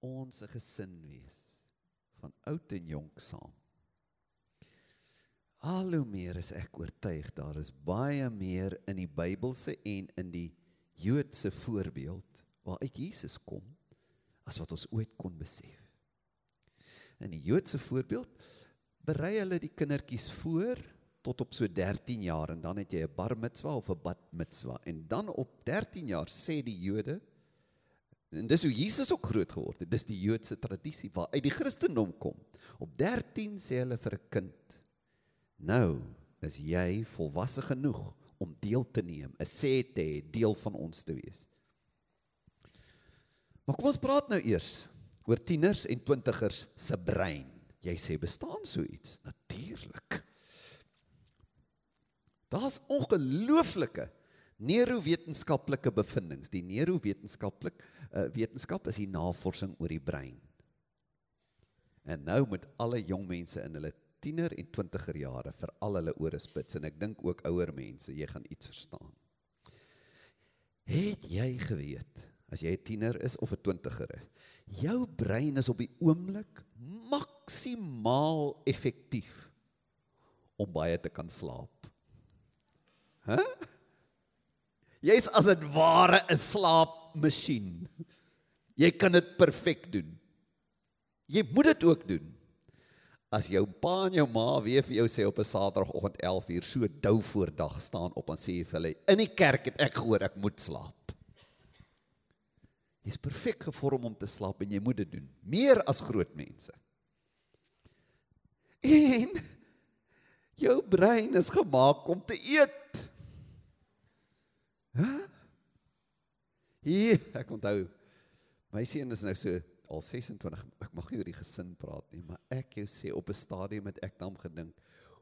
ons 'n gesin wees van oud en jonk saam. Al hoe meer is ek oortuig daar is baie meer in die Bybelse en in die Joodse voorbeeld waaruit Jesus kom as wat ons ooit kon besef. In die Joodse voorbeeld berei hulle die kindertjies voor tot op so 13 jaar en dan het jy 'n bar mitzwa of 'n bat mitzwa en dan op 13 jaar sê die Jode en dis hoe Jesus ook groot geword het. Dis die Joodse tradisie waar uit die Christendom kom. Op 13 sê hulle vir 'n kind nou is jy volwasse genoeg om deel te neem 'n sê te hê deel van ons te wees. Maar kom ons praat nou eers oor tieners en twintigers se brein. Jy sê bestaan so iets? Natuurlik. Daar's ongelooflike neurowetenskaplike bevindinge. Die neurowetenskaplik uh, wetenskap is die navorsing oor die brein. En nou met alle jong mense in hulle tiener en twintiger jare vir al hulle ore spits en ek dink ook ouer mense, jy gaan iets verstaan. Het jy geweet as jy 'n tiener is of 'n twintiger is, jou brein is op die oomblik maksimaal effektief om baie te kan slaap. Hæ? Huh? Jy's as 'n ware 'n slaapmasjien. Jy kan dit perfek doen. Jy moet dit ook doen. As jou pa en jou ma weer vir jou sê op 'n Saterdagoggend 11uur so dou voor dag staan op en sê vir hulle in die kerk het ek gehoor ek moet slaap. Jy's perfek gevorm om te slaap en jy moet dit doen, meer as groot mense. En jou brein is gemaak om te eet. Hier, ek onthou. My seun is nou so al 26. Ek mag nie oor die gesin praat nie, maar ek jou sê op 'n stadium het ek dan gedink,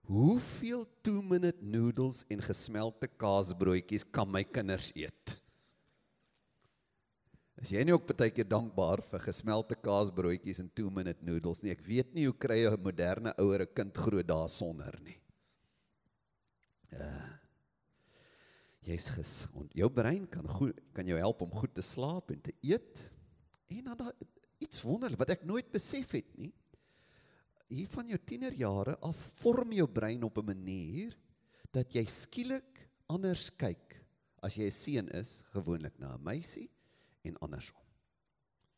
hoeveel 2 minute noodles en gesmelte kaasbroodjies kan my kinders eet? As jy nie ook baie keer dankbaar vir gesmelte kaasbroodjies en 2 minute noodles nie. Ek weet nie hoe kry 'n moderne ouer 'n kind groot daarsonder nie. Ja. Uh, jy's gesond. Jou brein kan goed kan jou help om goed te slaap en te eet. En dan daar iets wonderlik wat ek nooit besef het nie. Hier van jou tienerjare af vorm jou brein op 'n manier dat jy skielik anders kyk as jy 'n seun is, gewoonlik na 'n meisie en andersom.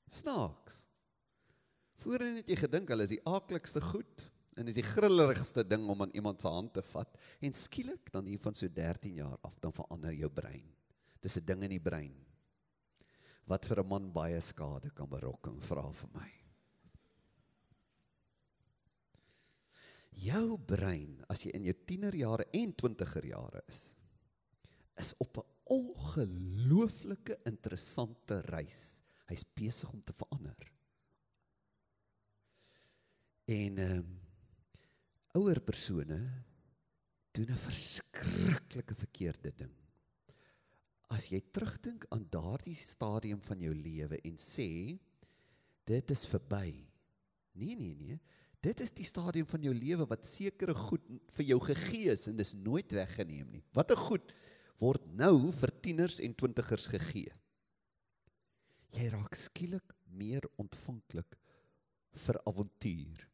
Snaaks. Voorheen het jy gedink hulle is die aaklikste goed en dis die grillerigste ding om aan iemand se hand te vat en skielik dan hier van so 13 jaar af dan verander jou brein. Dis 'n ding in die brein wat vir 'n man baie skade kan berokken, vra vir my. Jou brein as jy in jou tienerjare en twintiger jare is is op 'n ongelooflike interessante reis. Hy's besig om te verander. En ehm um, ouer persone doen 'n verskriklike verkeerde ding. As jy terugdink aan daardie stadium van jou lewe en sê dit is verby. Nee nee nee. Dit is die stadium van jou lewe wat sekere goed vir jou gegee is en dis nooit weggeneem nie. Watter goed word nou vir tieners en twintigers gegee? Jy raak skielik meer ontvanklik vir avontuur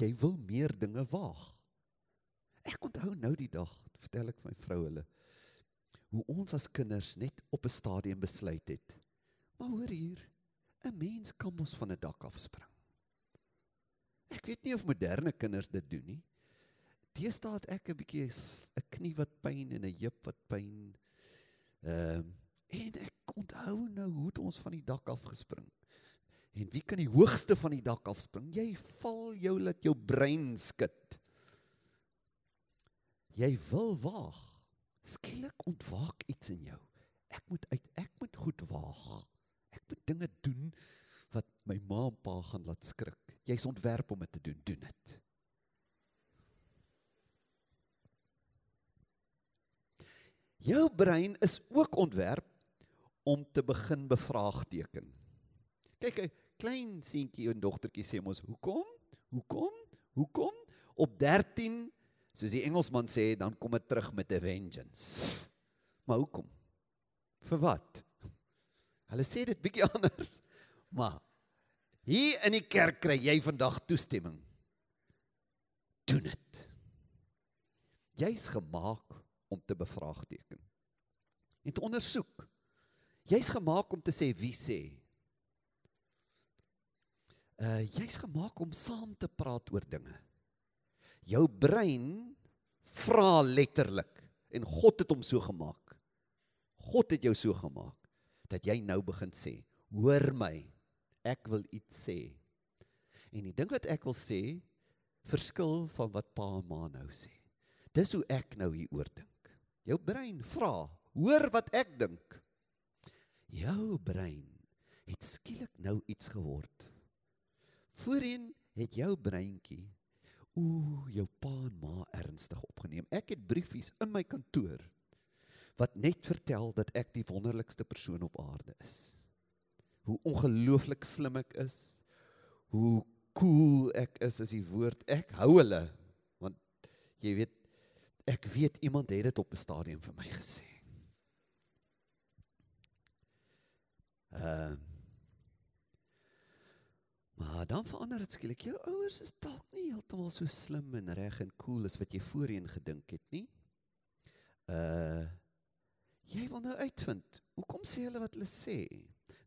jy wil meer dinge waag. Ek onthou nou die dag, vertel ek my vrou hulle, hoe ons as kinders net op 'n stadium besluit het. Maar hoor hier, 'n mens kan mos van 'n dak af spring. Ek weet nie of moderne kinders dit doen nie. Deesdae het ek 'n bietjie 'n knie wat pyn en 'n heup wat pyn. Ehm um, en ek onthou nou hoe het ons van die dak af gespring. En wie kan die hoogste van die dak afspring? Jy val jou laat jou brein skud. Jy wil waag. Skielik ontwaak iets in jou. Ek moet uit ek moet goed waag. Ek moet dinge doen wat my ma en pa gaan laat skrik. Jy's ontwerp om dit te doen, doen dit. Jou brein is ook ontwerp om te begin bevraagteken. Kyk, klein seentjie en dogtertjie sê mos hoekom? Hoekom? Hoekom? Op 13, soos die Engelsman sê, dan kom dit terug met 'n vengeance. Maar hoekom? Vir wat? Hulle sê dit bietjie anders. Maar Hier in die kerk kry jy vandag toestemming. Doen dit. Jy's gemaak om te bevraagteken. En te ondersoek. Jy's gemaak om te sê wie sê. Uh jy's gemaak om saam te praat oor dinge. Jou brein vra letterlik en God het hom so gemaak. God het jou so gemaak dat jy nou begin sê, hoor my, ek wil iets sê. En die ding wat ek wil sê, verskil van wat pa en ma nou sê. Dis hoe ek nou hieroor dink. Jou brein vra, hoor wat ek dink. Jou brein het skielik nou iets geword. Voorheen het jou breintjie ooh, jou pa en ma ernstig opgeneem. Ek het briefies in my kantoor wat net vertel dat ek die wonderlikste persoon op aarde is. Hoe ongelooflik slim ek is. Hoe cool ek is is die woord. Ek hou hulle want jy weet ek weet iemand het dit op 'n stadium vir my gesê. Ehm uh, Maar dan verander dit skielik. Jou ouers is dalk nie heeltemal so slim en reg en cool as wat jy voorheen gedink het nie. Uh jy wil nou uitvind. Hoekom sê hulle wat hulle sê?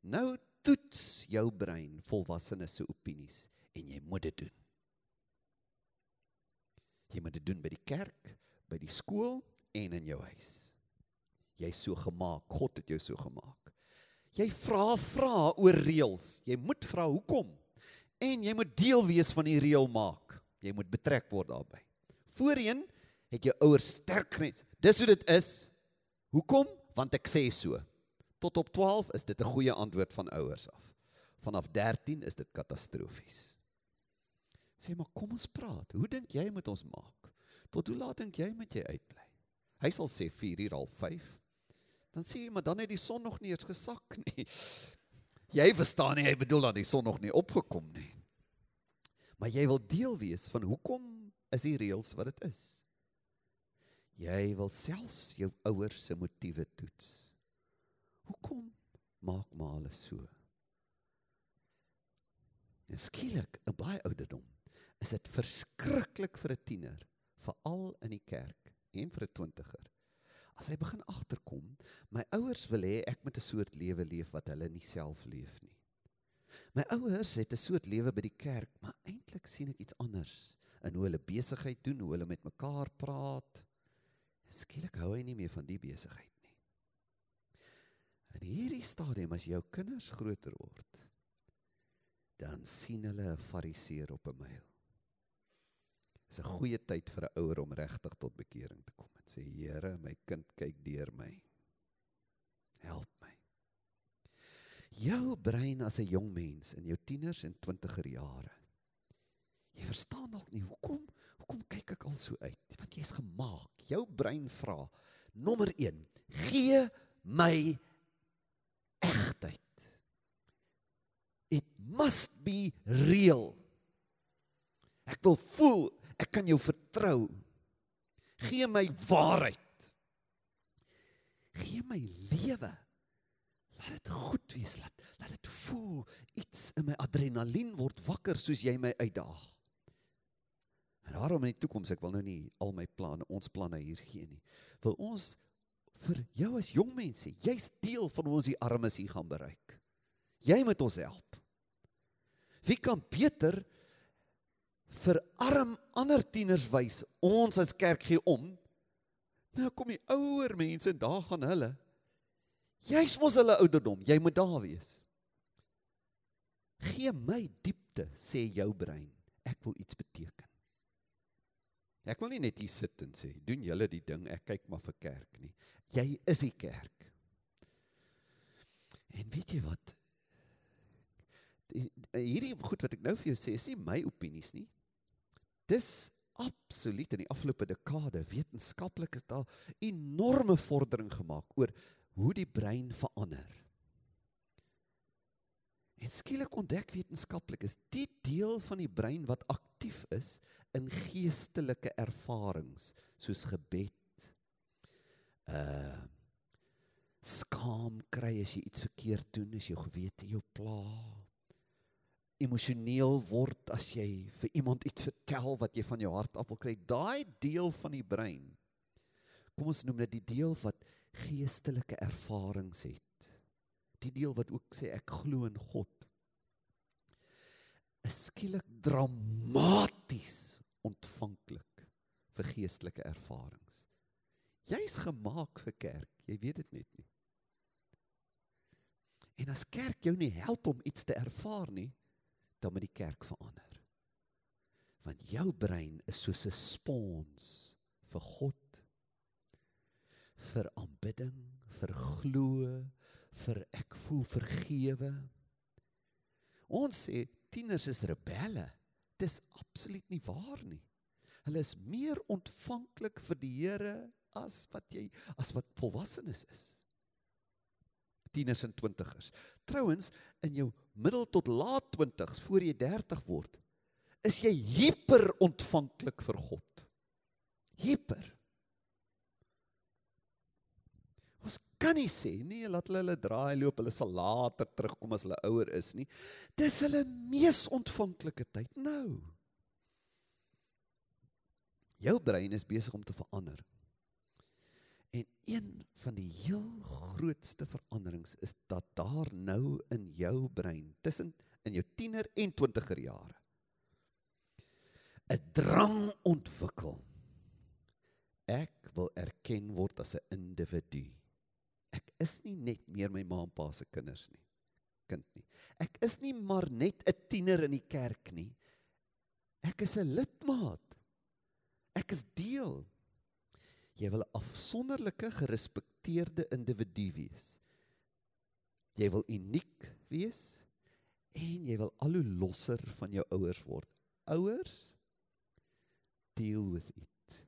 Nou toets jou brein volwassenes se opinies en jy moet dit doen. Jy moet dit doen by die kerk, by die skool en in jou huis. Jy's so gemaak. God het jou so gemaak. Jy vra vra oor reëls. Jy moet vra hoekom? En jy moet deel wees van die reël maak. Jy moet betrek word daarbey. Voorheen het jou ouers sterk grens. Dis hoe dit is. Hoekom? Want ek sê so. Tot op 12 is dit 'n goeie antwoord van ouers af. Vanaf 13 is dit katastrofies. Sê maar kom ons praat. Hoe dink jy moet ons maak? Tot hoe laat dink jy moet jy uitbly? Hy sal sê 4 uur al 5. Dan sê jy maar dan het die son nog nie eens gesak nie. Jy verstaan nie, hy bedoel dat die son nog nie opgekom nie. Maar jy wil deel wees van hoekom is die reëls wat dit is. Jy wil selfs jou ouers se motiewe toets. Hoekom maak maar alles so? En skielik, 'n baie ouderdom, is dit verskriklik vir 'n tiener, veral in die kerk en vir 'n twintiger as hy begin agterkom, my ouers wil hê ek moet 'n soort lewe leef wat hulle nie self leef nie. My ouers het 'n soort lewe by die kerk, maar eintlik sien ek iets anders in hoe hulle besigheid doen, hoe hulle met mekaar praat. Skielik hou hy nie meer van die besigheid nie. In hierdie stadium as jou kinders groter word, dan sien hulle 'n fariseer op 'n myl. Dis 'n goeie tyd vir 'n ouer om regtig tot bekering te kom sê Here, my kind kyk deur my. Help my. Jou brein as 'n jong mens in jou tieners en 20er jare. Jy verstaan dalk nie hoekom hoekom kyk ek al so uit? Want jy's gemaak. Jou brein vra nommer 1: Gee my egtheid. It must be real. Ek wil voel Ek kan jou vertrou. Gee my waarheid. Gee my lewe. Laat dit goed wees. Laat laat dit voel iets in my adrenalien word wakker soos jy my uitdaag. En daarom in die toekoms ek wil nou nie al my planne, ons planne hier gee nie. Wil ons vir jou as jong mense, jy's deel van ons die armes hier gaan bereik. Jy moet ons help. Wie kan beter vir arm ander tieners wys. Ons as kerk gee om. Nou kom die ouer mense en daar gaan hulle. Jy's mos hulle ouderdom, jy moet daar wees. Gee my diepte, sê jou brein. Ek wil iets beteken. Ek wil nie net hier sit en sê, doen julle die ding, ek kyk maar vir kerk nie. Jy is die kerk. En weet jy wat? Hierdie goed wat ek nou vir jou sê, is nie my opinies nie. Dis absoluut in die afgelope dekade wetenskaplik is daar enorme vordering gemaak oor hoe die brein verander. En skielik ontdek wetenskaplik is die deel van die brein wat aktief is in geestelike ervarings soos gebed. Uh skaam kry as jy iets verkeerd doen, as jou gewete jou pla. Emosioneel word as jy vir iemand iets vertel wat jy van jou hart af wil kry. Daai deel van die brein. Kom ons noem dit die deel wat geestelike ervarings het. Die deel wat ook sê ek glo in God. Is skielik dramaties ontvanklik vir geestelike ervarings. Jy's gemaak vir kerk, jy weet dit net nie. En as kerk jou nie help om iets te ervaar nie, dan moet die kerk verander. Want jou brein is soos 'n spons vir God, vir aanbidding, vir glo, vir ek voel vergewe. Ons sê tieners is rebelle. Dis absoluut nie waar nie. Hulle is meer ontvanklik vir die Here as wat jy as wat volwassenes is tieners en twintigers. Trouwens, in jou middel tot laat twintigs, voor jy 30 word, is jy hyper ontvanklik vir God. Hyper. Ons kan nie sê nee, laat hulle hulle draai loop, hulle sal later terugkom as hulle ouer is nie. Dis hulle mees ontvanklike tyd nou. Jou brein is besig om te verander. En een van die heel grootste veranderings is dat daar nou in jou brein tussen in jou tiener en 20er jare 'n drang ontwikkel. Ek wil erken word as 'n individu. Ek is nie net meer my ma en pa se kinders nie. Kind nie. Ek is nie maar net 'n tiener in die kerk nie. Ek is 'n lidmaat. Ek is deel Jy wil 'n afsonderlike, gerespekteerde individu wees. Jy wil uniek wees en jy wil al hoe losser van jou ouers word. Ouers deal with it.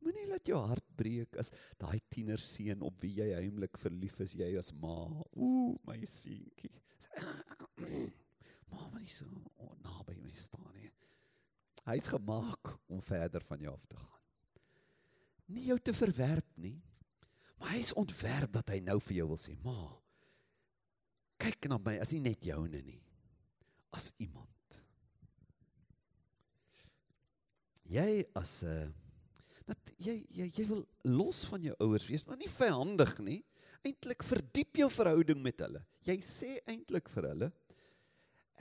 Moenie laat jou hart breek as daai tiener seun op wie jy heimlik verlief is, jy as ma. Ooh, my seentjie. Ma, wat is so oh, naby my staan nie. Hy's gemaak om verder van jou af te gaan nie jou te verwerp nie. Maar hy is ontwerp dat hy nou vir jou wil sê, "Ma, kyk na my, as nie net joune nie, as iemand." Jy as 'n uh, dat jy jy jy wil los van jou ouers wees, maar nie vyandig nie. Eintlik verdiep jou verhouding met hulle. Jy sê eintlik vir hulle,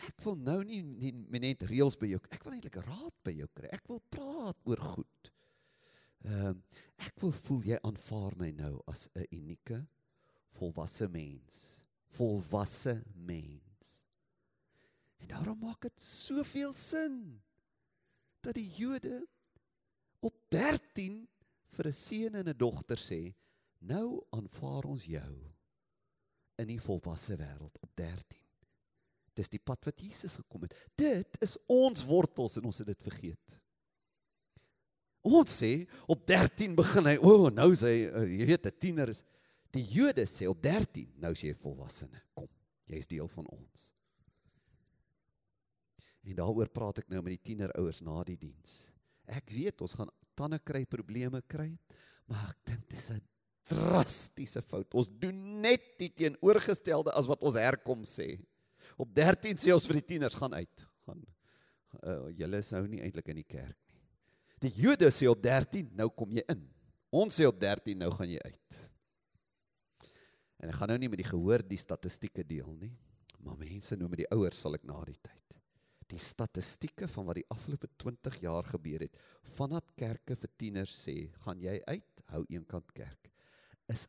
ek wil nou nie, nie net reëls by jou, ek wil eintlik raad by jou kry. Ek wil praat oor goed. Ehm uh, ek wil voel jy aanvaar my nou as 'n unieke volwasse mens. Volwasse mens. En daarom maak dit soveel sin dat die Jode op 13 vir 'n seun en 'n dogter sê, nou aanvaar ons jou in die volwasse wêreld op 13. Dis die pad wat Jesus gekom het. Dit is ons wortels en ons het dit vergeet. Ons sê op 13 begin hy, o, oh, nou sê hy, uh, jy weet, 'n tiener is die Jode sê op 13, nou is jy volwassene. Kom, jy's deel van ons. En daaroor praat ek nou met die tienerouers na die diens. Ek weet ons gaan tande kry, probleme kry, maar ek dink dis 'n drastiese fout. Ons doen net die teenoorgestelde as wat ons herkom sê. Op 13 sê ons vir die tieners gaan uit, gaan uh, julle is nou nie eintlik in die kerk Die Jode sê op 13, nou kom jy in. Ons sê op 13, nou gaan jy uit. En ek gaan nou nie met die gehoor die statistieke deel nie, maar mense nou met die ouers sal ek na die tyd. Die statistieke van wat die afgelope 20 jaar gebeur het, vandat kerke vir tieners sê, gaan jy uit, hou eenkant kerk, is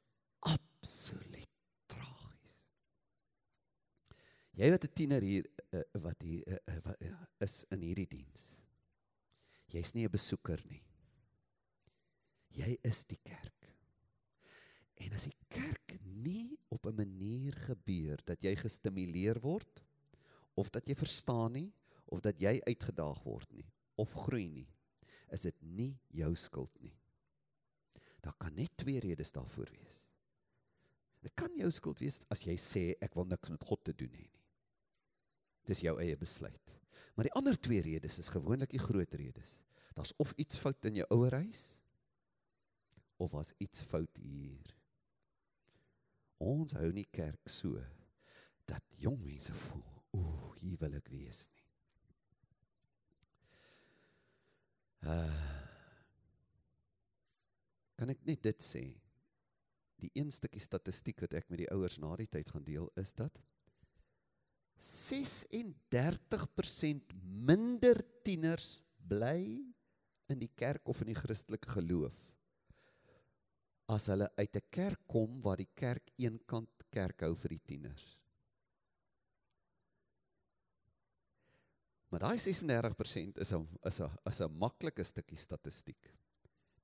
absoluut tragies. Jy wat 'n tiener hier uh, wat hier uh, uh, is in hierdie diens. Jy's nie 'n besoeker nie. Jy is die kerk. En as die kerk nie op 'n manier gebeur dat jy gestimuleer word of dat jy verstaan nie of dat jy uitgedaag word nie of groei nie, is dit nie jou skuld nie. Daar kan net twee redes daarvoor wees. Dit kan jou skuld wees as jy sê ek wil niks met God te doen hê nie. Dis jou eie besluit. Maar die ander twee redes is gewoonlik die groot redes. Daar's of iets fout in jou ouerhuis of was iets fout hier. Ons hou nie kerk so dat jong mense voel, Ooh, hier wil ek wees nie. Uh Kan ek net dit sê? Die een stukkie statistiek wat ek met die ouers na die tyd gaan deel is dat 36% minder tieners bly in die kerk of in die Christelike geloof as hulle uit 'n kerk kom waar die kerk eenkant kerk hou vir die tieners. Maar daai 36% is 'n is 'n is 'n maklike stukkie statistiek.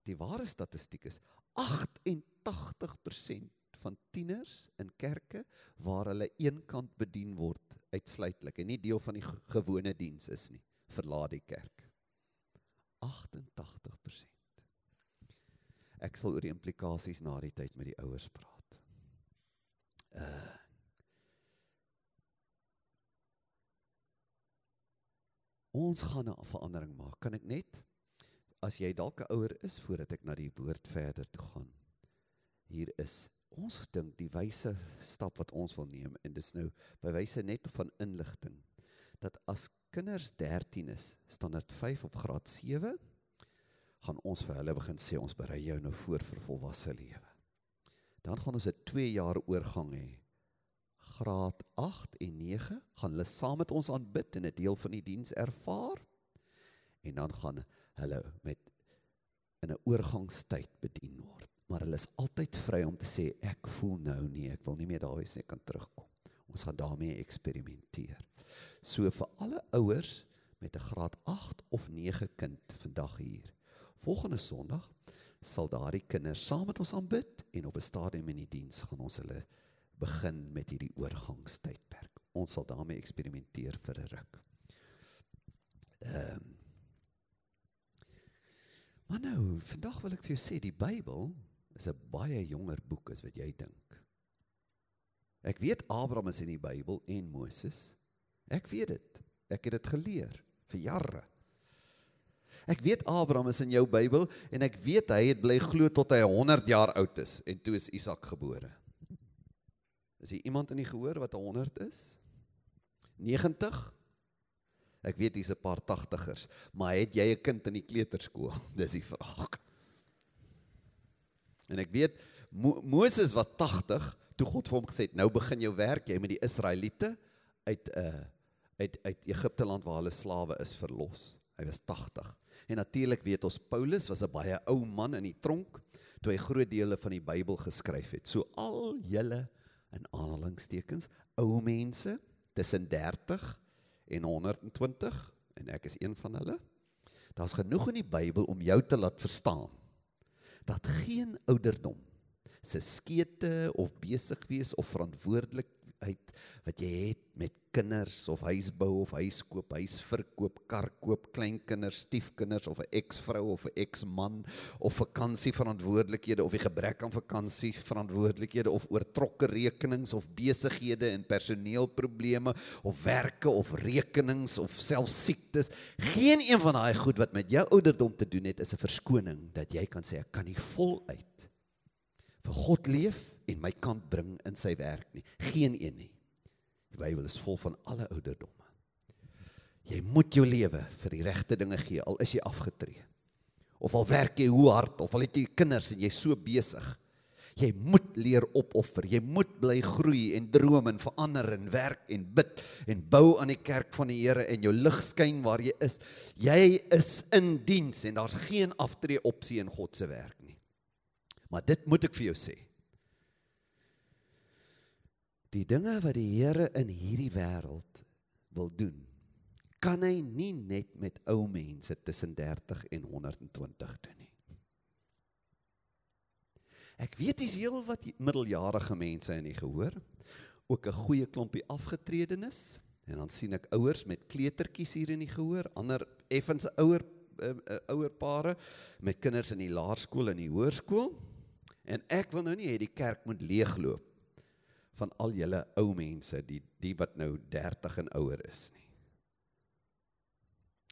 Die ware statistiek is 88% van tieners in kerke waar hulle eenkant bedien word uitsluitlik en nie deel van die gewone diens is nie, verlaat die kerk. 88%. Ek sal oor die implikasies na die tyd met die ouers praat. Uh Ons gaan 'n verandering maak. Kan ek net as jy dalk 'n ouer is voordat ek na die woord verder toe gaan. Hier is ons dink die wyse stap wat ons wil neem en dis nou by wyse net van inligting dat as kinders 13 is, standaard 5 op graad 7, gaan ons vir hulle begin sê ons berei jou nou voor vir volwasse lewe. Dan gaan ons 'n 2 jaar oorgang hê. Graad 8 en 9 gaan hulle saam met ons aanbid en 'n deel van die diens ervaar. En dan gaan hulle met in 'n oorgangstyd bedien word. Maar hulle is altyd vry om te sê ek voel nou nie, ek wil nie meer daar wees nie, ek kan terugkom. Ons gaan daarmee eksperimenteer. So vir alle ouers met 'n graad 8 of 9 kind vandag hier. Volgende Sondag sal daardie kinders saam met ons aanbid en op 'n stadium in die diens gaan ons hulle begin met hierdie oorgangstydperk. Ons sal daarmee eksperimenteer vir 'n ruk. Ehm um, Maar nou, vandag wil ek vir jou sê die Bybel is 'n baie jonger boek as wat jy dink. Ek weet Abraham is in die Bybel en Moses. Ek weet dit. Ek het dit geleer vir jare. Ek weet Abraham is in jou Bybel en ek weet hy het bly glo tot hy 100 jaar oud is en toe is Isak gebore. Is hier iemand in die gehoor wat 100 is? 90? Ek weet hier's 'n paar 80ers, maar het jy 'n kind in die kleuterskool? Dis die vraag. En ek weet Mo Moses was 80 toe God vir hom gesê het nou begin jou werk jy met die Israeliete uit 'n uh, uit uit Egipte land waar hulle slawe is verlos. Hy was 80. En natuurlik weet ons Paulus was 'n baie ou man in die tronk toe hy groot dele van die Bybel geskryf het. So al julle in aanhalingstekens ou mense tussen 30 en 120 en ek is een van hulle. Daar's genoeg in die Bybel om jou te laat verstaan dat geen ouderdom se skete of besig wees of verantwoordelikheid wat jy het met kinders of huisbou of huis koop, huis verkoop, kar koop, kleinkinders, stiefkinders of 'n eksvrou of 'n eksman of vakansieverantwoordelikhede of die gebrek aan vakansieverantwoordelikhede of oortrokke rekenings of besighede en personeelprobleme of werke of rekenings of selfs siektes. Geen een van daai goed wat met jou ouderdom te doen het is 'n verskoning dat jy kan sê ek kan nie voluit vir God leef en my kant bring in sy werk nie. Geen een nie. Die Bybel is vol van alle ouderdomme. Jy moet jou lewe vir die regte dinge gee al is jy afgetree. Of al werk jy hoe hard of al het jy kinders en jy's so besig. Jy moet leer opoffer. Jy moet bly groei en droom en verander en werk en bid en bou aan die kerk van die Here en jou lig skyn waar jy is. Jy is in diens en daar's geen aftree opsie in God se werk nie. Maar dit moet ek vir jou sê die dinge wat die Here in hierdie wêreld wil doen, kan hy nie net met ou mense tussen 30 en 120 doen nie. Ek weet dis heel wat middeljarige mense in die gehoor, ook 'n goeie klompie afgetredenes en dan sien ek ouers met kleutertjies hier in die gehoor, ander effens ouer uh, uh, ouer pare met kinders in die laerskool en die hoërskool. En ek wil nou nie hê die kerk moet leegloop van al julle ou mense, die die wat nou 30 en ouer is nie.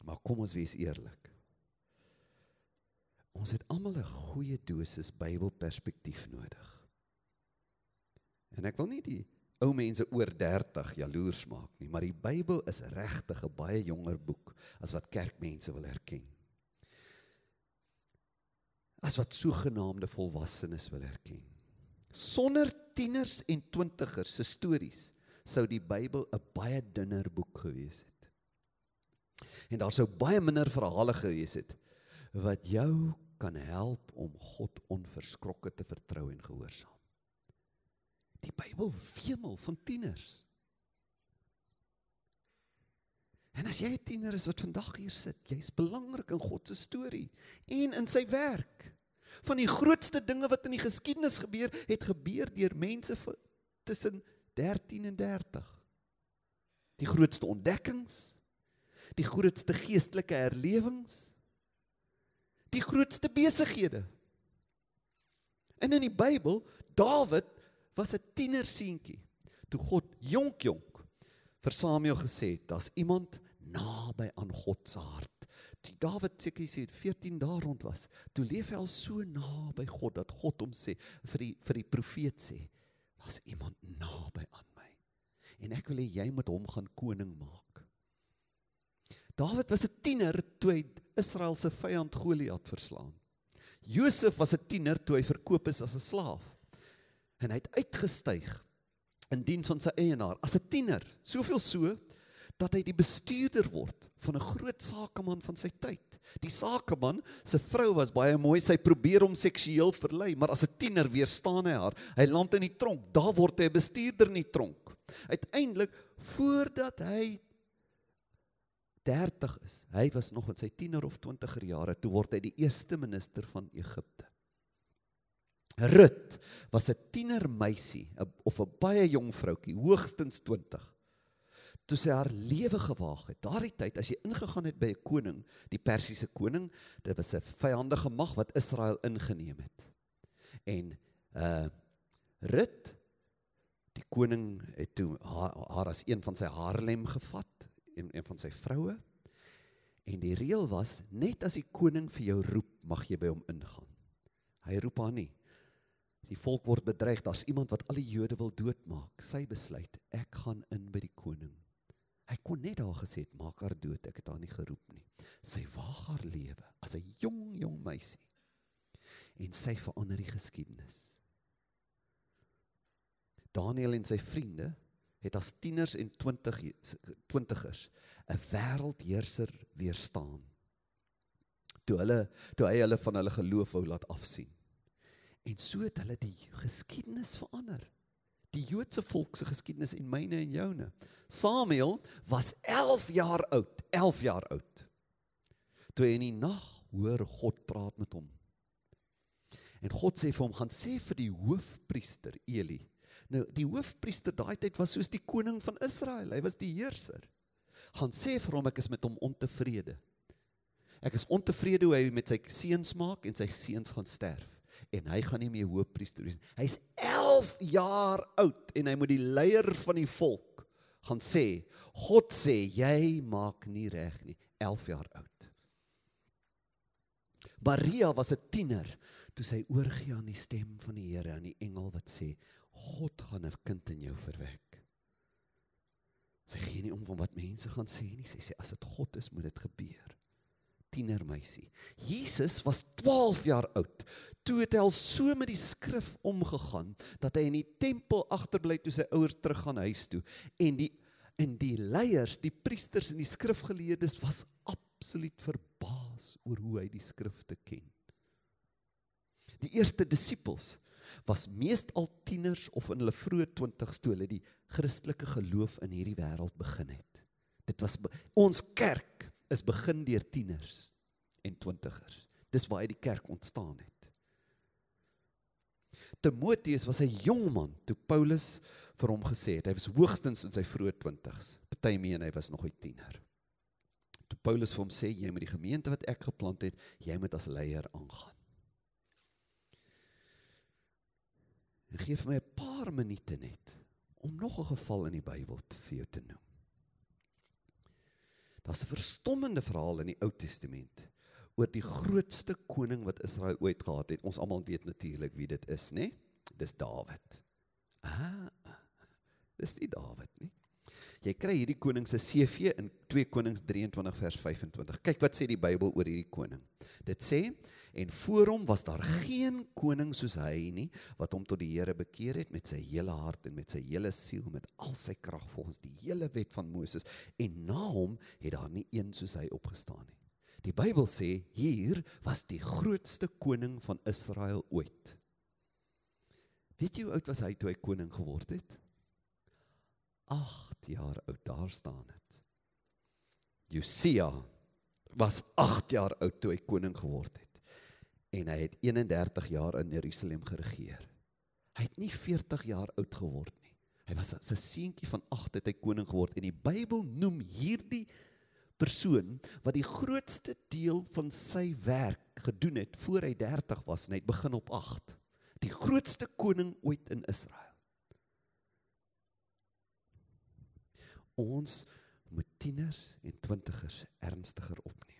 Maar kom ons wees eerlik. Ons het almal 'n goeie dosis Bybelperspektief nodig. En ek wil nie die ou mense oor 30 jaloers maak nie, maar die Bybel is regtig 'n baie jonger boek as wat kerkmense wil erken. As wat sogenaamde volwassenes wil erken. Sonder tieners en twintigers se stories sou die Bybel 'n baie dunner boek gewees het. En daar sou baie minder verhale gewees het wat jou kan help om God onverskrokke te vertrou en gehoorsaam. Die Bybel wemel van tieners. En as jy 'n tiener is wat vandag hier sit, jy's belangrik in God se storie en in sy werk. Van die grootste dinge wat in die geskiedenis gebeur, het gebeur deur mense tussen 13 en 30. Die grootste ontdekkings, die grootste geestelike herlewings, die grootste besighede. En in die Bybel, Dawid was 'n tienerseentjie toe God jonk jonk vir Samuel gesê het daar's iemand naby aan God se hart. Toe Dawid seker sê 14 dae rond was, toe leef hy al so naby God dat God hom sê vir die vir die profeet sê daar's iemand naby aan my. En ek wil hê jy moet hom gaan koning maak. Dawid was 'n tiener toe hy Israel se vyand Goliat verslaan. Josef was 'n tiener toe hy verkoop is as 'n slaaf en hy het uitgestyg in diens van sy eienaar as 'n tiener, soveel so dat hy die bestuurder word van 'n groot sakeman van sy tyd. Die sakeman se vrou was baie mooi, sy probeer hom seksueel verlei, maar as 'n tiener weerstaan hy haar. Hy land in die tronk, daar word hy 'n bestuurder in die tronk. Uiteindelik voordat hy 30 is, hy was nog in sy tiener of 20er jare, toe word hy die eerste minister van Egipte. Rut was 'n tienermeisie of 'n baie jong vroutjie, hoogstens 20. Toe sy haar lewe gewaag het. Daardie tyd as jy ingegaan het by 'n koning, die Persiese koning, dit was 'n vyandige mag wat Israel ingeneem het. En uh Rut die koning het toe haar, haar as een van sy haarlem gevat, een, een van sy vroue. En die reël was net as die koning vir jou roep, mag jy by hom ingaan. Hy roep haar nie. Die volk word bedreig, daar's iemand wat al die Jode wil doodmaak. Sy besluit, ek gaan in by die koning. Hy kon net daar gesê het, maak haar dood, ek het haar nie geroep nie. Sy waag haar lewe as 'n jong jong meisie. En sy verander die geskiedenis. Daniel en sy vriende het as tieners en 20 20ers 'n wêreldheerser weerstaan. Toe hulle toe hy hulle van hulle geloof wou laat afsien. En so het hulle die geskiedenis verander. Die Joodse volk se geskiedenis en myne en joune. Samuel was 11 jaar oud, 11 jaar oud. Toe in die nag hoor God praat met hom. En God sê vir hom gaan sê vir die hoofpriester Eli. Nou die hoofpriester daai tyd was soos die koning van Israel. Hy was die heerser. Gaan sê vir hom ek is met hom ontevrede. Ek is ontevrede hoe hy met sy seuns maak en sy seuns gaan sterf en hy gaan nie meer hoofpriester wees nie. Hy's 11 jaar oud en hy moet die leier van die volk gaan sê, God sê jy maak nie reg nie, 11 jaar oud. Maria was 'n tiener toe sy oorgie aan die stem van die Here aan die engel wat sê God gaan 'n kind in jou verwek. Sy gee nie om van wat mense gaan sê nie, sy sê as dit God is, moet dit gebeur tienermeisie. Jesus was 12 jaar oud. Toe het hy al so met die skrif omgegaan dat hy in die tempel agterbly toe sy ouers terug gaan huis toe en die en die leiers, die priesters en die skrifgeleerdes was absoluut verbaas oor hoe hy die skrifte ken. Die eerste disippels was meestal tieners of in hulle vroeë 20's toe hulle die Christelike geloof in hierdie wêreld begin het. Dit was ons kerk is begin deur tieners en twintigers. Dis waar die kerk ontstaan het. Timoteus was 'n jong man toe Paulus vir hom gesê het hy was hoogstens in sy vroeë 20's. Party meen hy was nog 'n tiener. Toe Paulus vir hom sê jy moet die gemeente wat ek geplant het, jy moet as leier aangaan. En gee vir my 'n paar minute net om nog 'n geval in die Bybel te vir jou te noem. Daar's 'n verstommende verhaal in die Ou Testament oor die grootste koning wat Israel ooit gehad het. Ons almal weet natuurlik wie dit is, né? Nee? Dis Dawid. Ah. Dis nie Dawid nie. Jy kry hierdie koning se CV in 2 Konings 23 vers 25. Kyk wat sê die Bybel oor hierdie koning. Dit sê en voor hom was daar geen koning soos hy nie wat hom tot die Here bekeer het met sy hele hart en met sy hele siel met al sy krag volgens die hele wet van Moses en na hom het daar nie een soos hy opgestaan nie. Die Bybel sê hier was die grootste koning van Israel ooit. Weet jy hoe oud was hy toe hy koning geword het? 8 jaar oud daar staan dit. Josia was 8 jaar oud toe hy koning geword het. En hy het 31 jaar in Jerusalem geregeer. Hy het nie 40 jaar oud geword nie. Hy was 'n seentjie van 8 het hy koning geword en die Bybel noem hierdie persoon wat die grootste deel van sy werk gedoen het voor hy 30 was en hy het begin op 8. Die grootste koning ooit in Israel. ons moet tieners en twintigers ernstiger opneem.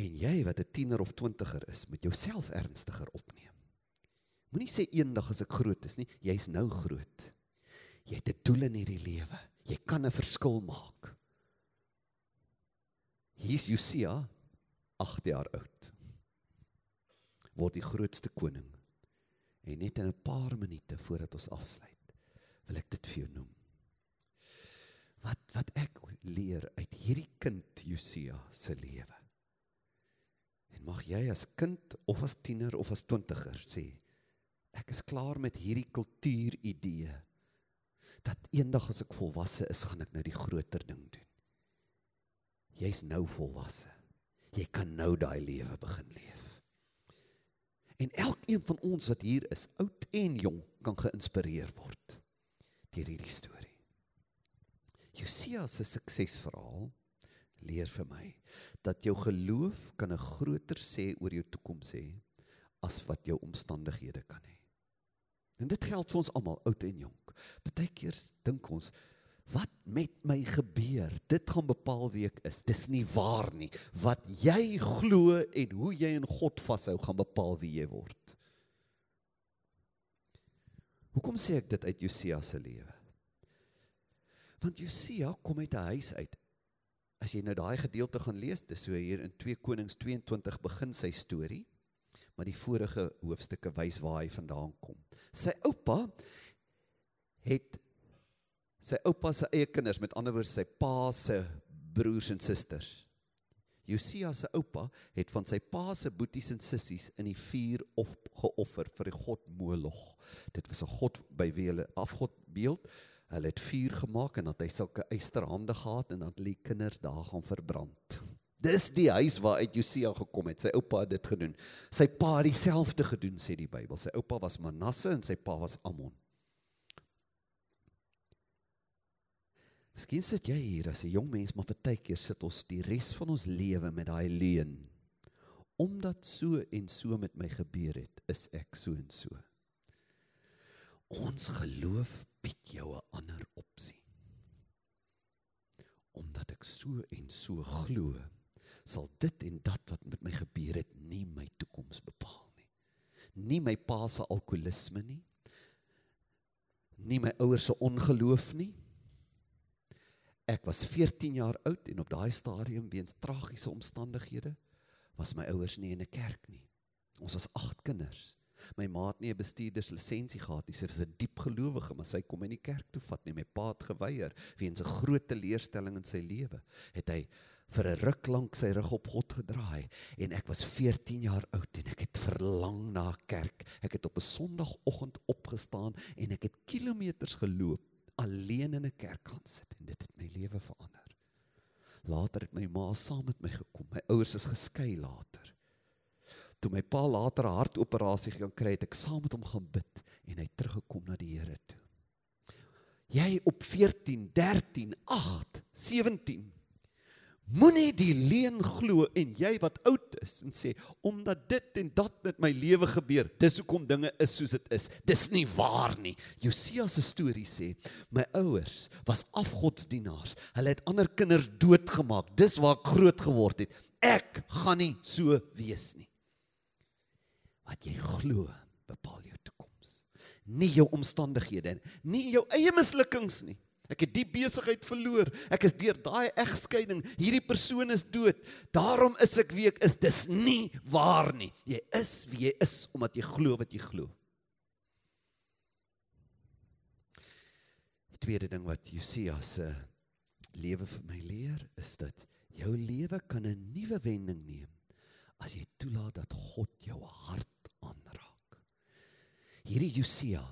En jy wat 'n tiener of twintiger is, moet jouself ernstiger opneem. Moenie sê eendag as ek groot is nie, jy's nou groot. Jy het 'n doel in hierdie lewe. Jy kan 'n verskil maak. Hier's Josia, 8 jaar oud. Word die grootste koning. En net in 'n paar minute voordat ons afsluit, wil ek dit vir jou noem wat wat ek leer uit hierdie kind Josia se lewe. En mag jy as kind of as tiener of as twintiger sê ek is klaar met hierdie kultuuridee dat eendag as ek volwasse is gaan ek nou die groter ding doen. Jy's nou volwasse. Jy kan nou daai lewe begin leef. En elkeen van ons wat hier is, oud en jong, kan geïnspireer word deur hierdie storie. Josia se suksesverhaal leer vir my dat jou geloof kan 'n groter sê oor jou toekoms hê as wat jou omstandighede kan hê. En dit geld vir ons almal, oud en jonk. Partykeer dink ons, wat met my gebeur? Dit gaan bepaal wie ek is. Dis nie waar nie. Wat jy glo en hoe jy in God vashou gaan bepaal wie jy word. Hoekom sê ek dit uit Josia se lewe? Want Josia kom uit 'n huis uit. As jy nou daai gedeelte gaan lees, dis so hier in 2 Konings 22 begin sy storie. Maar die vorige hoofstukke wys waar hy vandaan kom. Sy oupa het sy oupa se eie kinders, met ander woorde sy pa se broers en susters. Josia se oupa het van sy pa se boeties en sissies in die vuur opgeoffer vir die god Moloch. Dit was 'n god by wie hulle afgod beeld Hulle het vuur gemaak en dat hy sulke eysterhande gehad en dat die kinders daar gaan verbrand. Dis die huis waar uit Josia gekom het. Sy oupa het dit gedoen. Sy pa het dieselfde gedoen sê die Bybel. Sy oupa was Manasse en sy pa was Amon. Miskien sit jy hier as 'n jong mens, maar partykeer sit ons die res van ons lewe met daai leuen. Omdat so en so met my gebeur het, is ek so en so. Ons geloof bied jou 'n ander opsie. Omdat ek so en so glo, sal dit en dat wat met my gebeur het nie my toekoms bepaal nie. Nie my pa se alkoholisme nie. Nie my ouers se ongeloof nie. Ek was 14 jaar oud en op daai stadium weens tragiese omstandighede was my ouers nie in 'n kerk nie. Ons was 8 kinders. My ma het nie 'n bestuurderslisensie gehad nie. Sy was 'n diep gelowige, maar sy kom in die kerk toe vat nie. My pa het geweier weens 'n groot teleurstelling in sy lewe. Het hy vir 'n ruk lank sy rug op God gedraai en ek was 14 jaar oud en ek het verlang na kerk. Ek het op 'n Sondagoggend opgestaan en ek het kilometers geloop alleen in 'n kerk gaan sit en dit het my lewe verander. Later het my ma saam met my gekom. My ouers is geskei later toe my pa later 'n hartoperasie gaan kry, het ek saam met hom gaan bid en hy teruggekom na die Here toe. Jy op 14, 13, 8, 17 Moenie die leuen glo en jy wat oud is en sê omdat dit en dat met my lewe gebeur, dis hoekom dinge is soos dit is. Dis nie waar nie. Josia se storie sê, my ouers was afgodsdienaars. Hulle het ander kinders doodgemaak. Dis waar ek groot geword het. Ek gaan nie so wees nie. Wat jy glo, bepaal jou toekoms. nie jou omstandighede nie, nie jou eie mislukkings nie. Ek het die besigheid verloor. Ek is deur daai egskeiding. Hierdie persoon is dood. Daarom is ek wie ek is. Dis nie waar nie. Jy is wie jy is omdat jy glo wat jy glo. Die tweede ding wat Josia se lewe vir my leer is dat jou lewe kan 'n nuwe wending neem as jy toelaat dat God jou hart aanraak. Hierdie Josia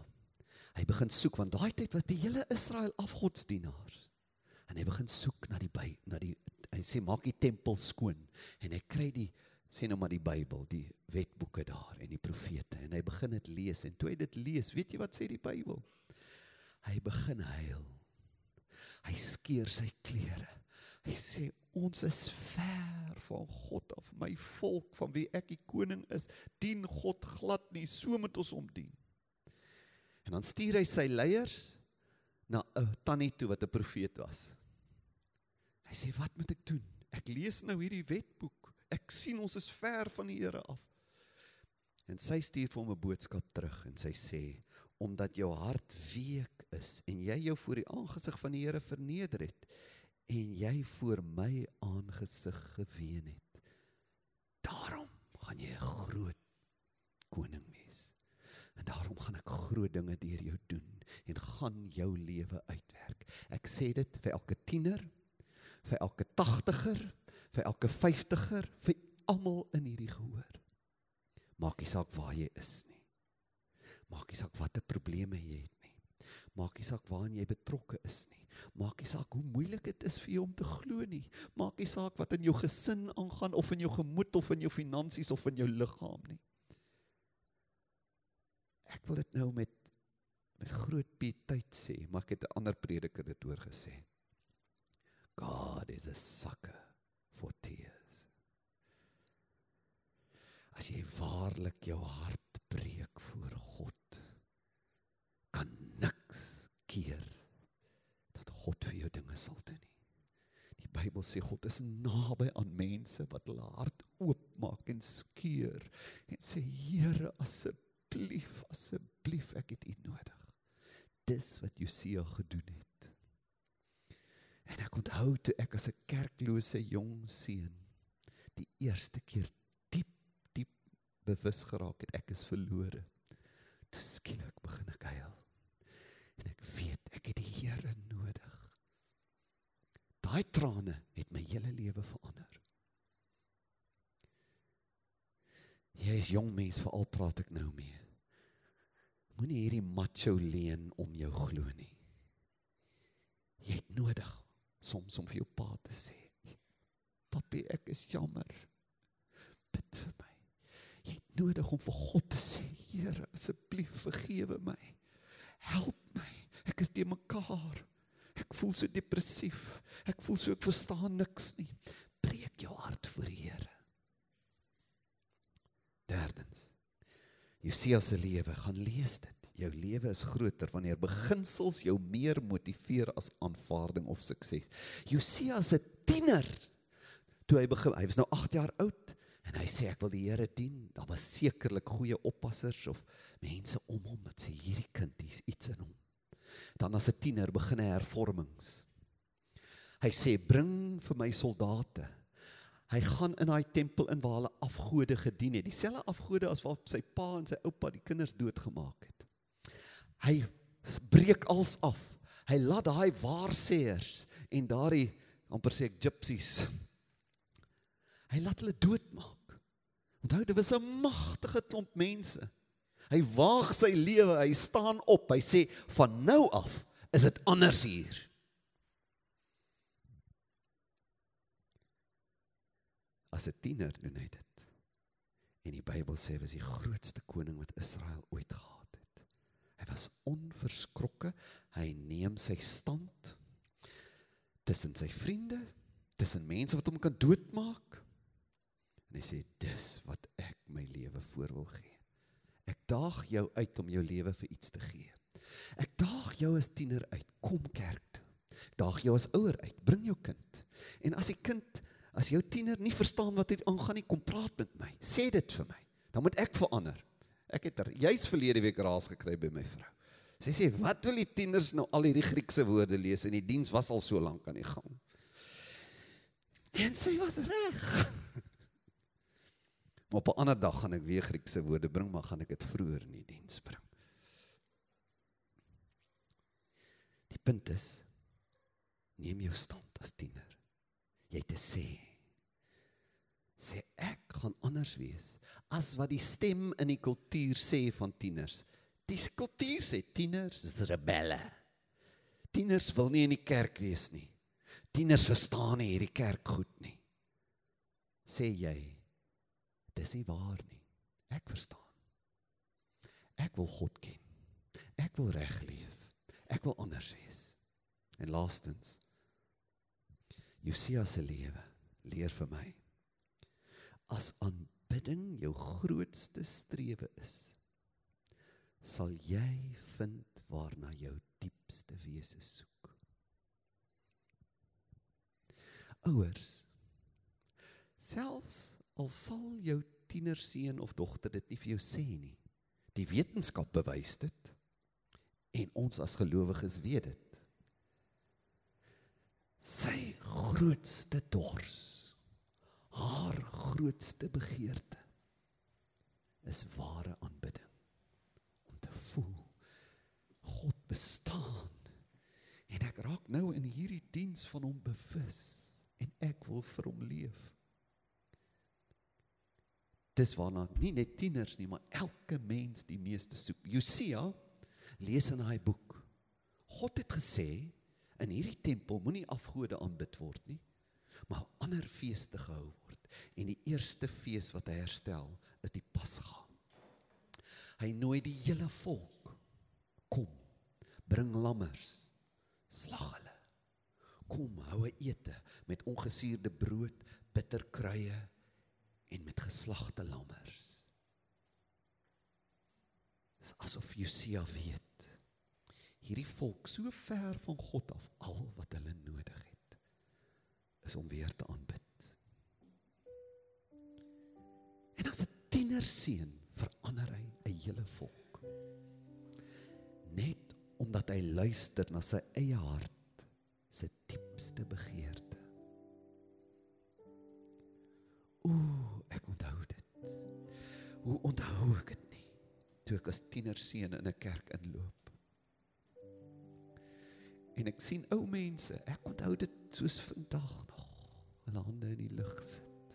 Hy begin soek want daai tyd was die hele Israel afgodsdienaars. En hy begin soek na die by na die hy sê maak die tempel skoon en hy kry die sê nou maar die Bybel, die wetboeke daar en die profete en hy begin dit lees en toe hy dit lees, weet jy wat sê die Bybel? Hy begin huil. Hy skeur sy klere. Hy sê ons is ver van God af. My volk van wie ek die koning is, dien God glad nie. So moet ons hom dien. En dan stuur hy sy leiers na 'n tannie toe wat 'n profeet was. Hy sê wat moet ek doen? Ek lees nou hierdie wetboek. Ek sien ons is ver van die Here af. En sy stuur vir hom 'n boodskap terug en sy sê omdat jou hart week is en jy jou voor die aangesig van die Here verneder het en jy voor my aangesig geween het. Daarom gaan jy 'n groot koning wees. En daarom gaan ek groot dinge deur jou doen en gaan jou lewe uitwerk. Ek sê dit vir elke tiener, vir elke 80er, vir elke 50er, vir almal in hierdie gehoor. Maak nie saak waar jy is nie. Maak nie saak watter probleme jy het. Maak nie saak waaraan jy betrokke is nie. Maak nie saak hoe moeilik dit is vir jou om te glo nie. Maak nie saak wat in jou gesin aangaan of in jou gemoed of in jou finansies of in jou liggaam nie ek wil dit nou met met groot pietheid sê, maar ek het 'n ander prediker dit oor gesê. God is a sucker for tears. As jy waarlik jou hart breek voor God, kan niks keer dat God vir jou dinge sal doen nie. Die Bybel sê God is naby aan mense wat hulle hart oopmaak en skeur en sê Here asseblief asseblief, ek het u nodig. Dis wat Josia gedoen het. En ek onthou toe ek as 'n kerklose jong seun die eerste keer diep diep bewus geraak het ek is verlore. Toe skielik begin ek huil. En ek weet ek het die Here nodig. Daai trane het my hele lewe verander. Jy is jong mens, veral praat ek nou mee. Moenie hierdie macho leen om jou glo nie. Jy het nodig soms om vir jou pa te sê, "Papi, ek is jammer. Bid vir my." Jy het nodig om vir God te sê, "Here, asseblief vergewe my. Help. Ek is te mekaar. Ek voel so depressief. Ek voel so ek verstaan niks nie. Breek jou hart voor die Here." Derdens. Josia se lewe, gaan lees dit. Jou lewe is groter wanneer beginsels jou meer motiveer as aanvaarding of sukses. Josia se tiener toe hy begin, hy was nou 8 jaar oud en hy sê ek wil die Here dien. Daar was sekerlik goeie oppassers of mense om hom wat sê hierdie kind hier's iets in hom. Dan as 'n tiener begin hy hervormings. Hy sê bring vir my soldate hy gaan in daai tempel in waar hulle afgode gedien het. Dieselfde afgode as wat sy pa en sy oupa die kinders doodgemaak het. Hy breek als af. Hy laat daai waarseers en daardie amper sê ek gypsies. Hy laat hulle doodmaak. Onthou dit was 'n magtige klomp mense. Hy waag sy lewe, hy staan op. Hy sê van nou af is dit anders hier. As 'n tiener doen hy dit. En die Bybel sê hy was die grootste koning wat Israel ooit gehad het. Hy was onverskrokke. Hy neem sy stand tussen sy vriende, tussen mense wat hom kan doodmaak. En hy sê dis wat ek my lewe voor wil gee. Ek daag jou uit om jou lewe vir iets te gee. Ek daag jou as tiener uit, kom kerk toe. Daag jou as ouer uit, bring jou kind. En as die kind As jou tiener nie verstaan wat hier aangaan nie, kom praat met my. Sê dit vir my. Dan moet ek verander. Ek het er juis verlede week raas gekry by my vrou. Sy sê, "Wat wil die tieners nou al hierdie Griekse woorde lees en die diens was al so lank aan die gang." En sy was reg. Op 'n ander dag gaan ek weer Griekse woorde bring, maar gaan ek dit vroeër in die diens bring. Die punt is neem jou stand as tiener. Jy te sê sê ek gaan anders wees as wat die stem in die kultuur sê van tieners. Die kultuur sê tieners is rebelle. Tieners wil nie in die kerk wees nie. Tieners verstaan nie hierdie kerk goed nie. Sê jy dis nie waar nie. Ek verstaan. Ek wil God ken. Ek wil reg leef. Ek wil anders wees. En laastens Josia se lewe leer vir my as aanbidding jou grootste strewe is sal jy vind waarna jou diepste wese soek. Ouers selfs al sal jou tienerseun of dogter dit nie vir jou sê nie. Die wetenskap bewys dit en ons as gelowiges weet dit. Sy grootste dors, haar grootste begeerte is ware aanbidding om te voel God bestaan. En ek raak nou in hierdie diens van hom bewus en ek wil vir hom leef dis waarna nie net tieners nie, maar elke mens die meeste soek. Josia lees in daai boek. God het gesê in hierdie tempel moenie afgode aanbid word nie, maar ander feeste gehou word. En die eerste fees wat hy herstel is die Pasga. Hy nooi die hele volk kom bring lammers slag hulle kom hou 'n ete met ongesuurde brood bitterkruie en met geslagte lammers. Dis asof Josia weet. Hierdie volk so ver van God af, al wat hulle nodig het is om weer te aanbid. En as 'n tienerseun verander hy 'n hele volk. Net omdat hy luister na sy eie hart se diepste begeerte. Onthou ek dit nie? Toe ek as tienerseun in 'n kerk inloop. En ek sien ou mense, ek onthou dit soos vandag nog, hulle hande in die lug sit.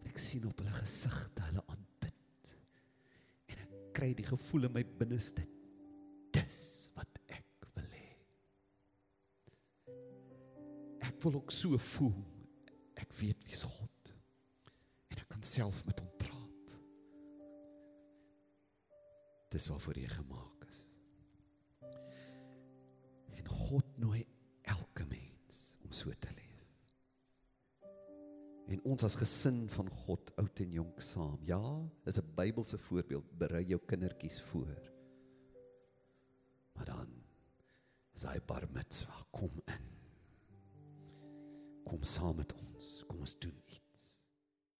En ek sien op hulle gesigte hulle aanbid. En ek kry die gevoel in my binneste dis wat ek wil hê. Ek wil ook so voel ek weet wie's God. En ek kan self met hom Dis waarvoor jy gemaak is. En God nooi elke mens om so te leef. En ons as gesin van God, oud en jonk saam. Ja, is 'n Bybelse voorbeeld, berei jou kindertjies voor. Maar dan is hy bar mitzwa kom in kom saam met ons. Kom ons doen iets.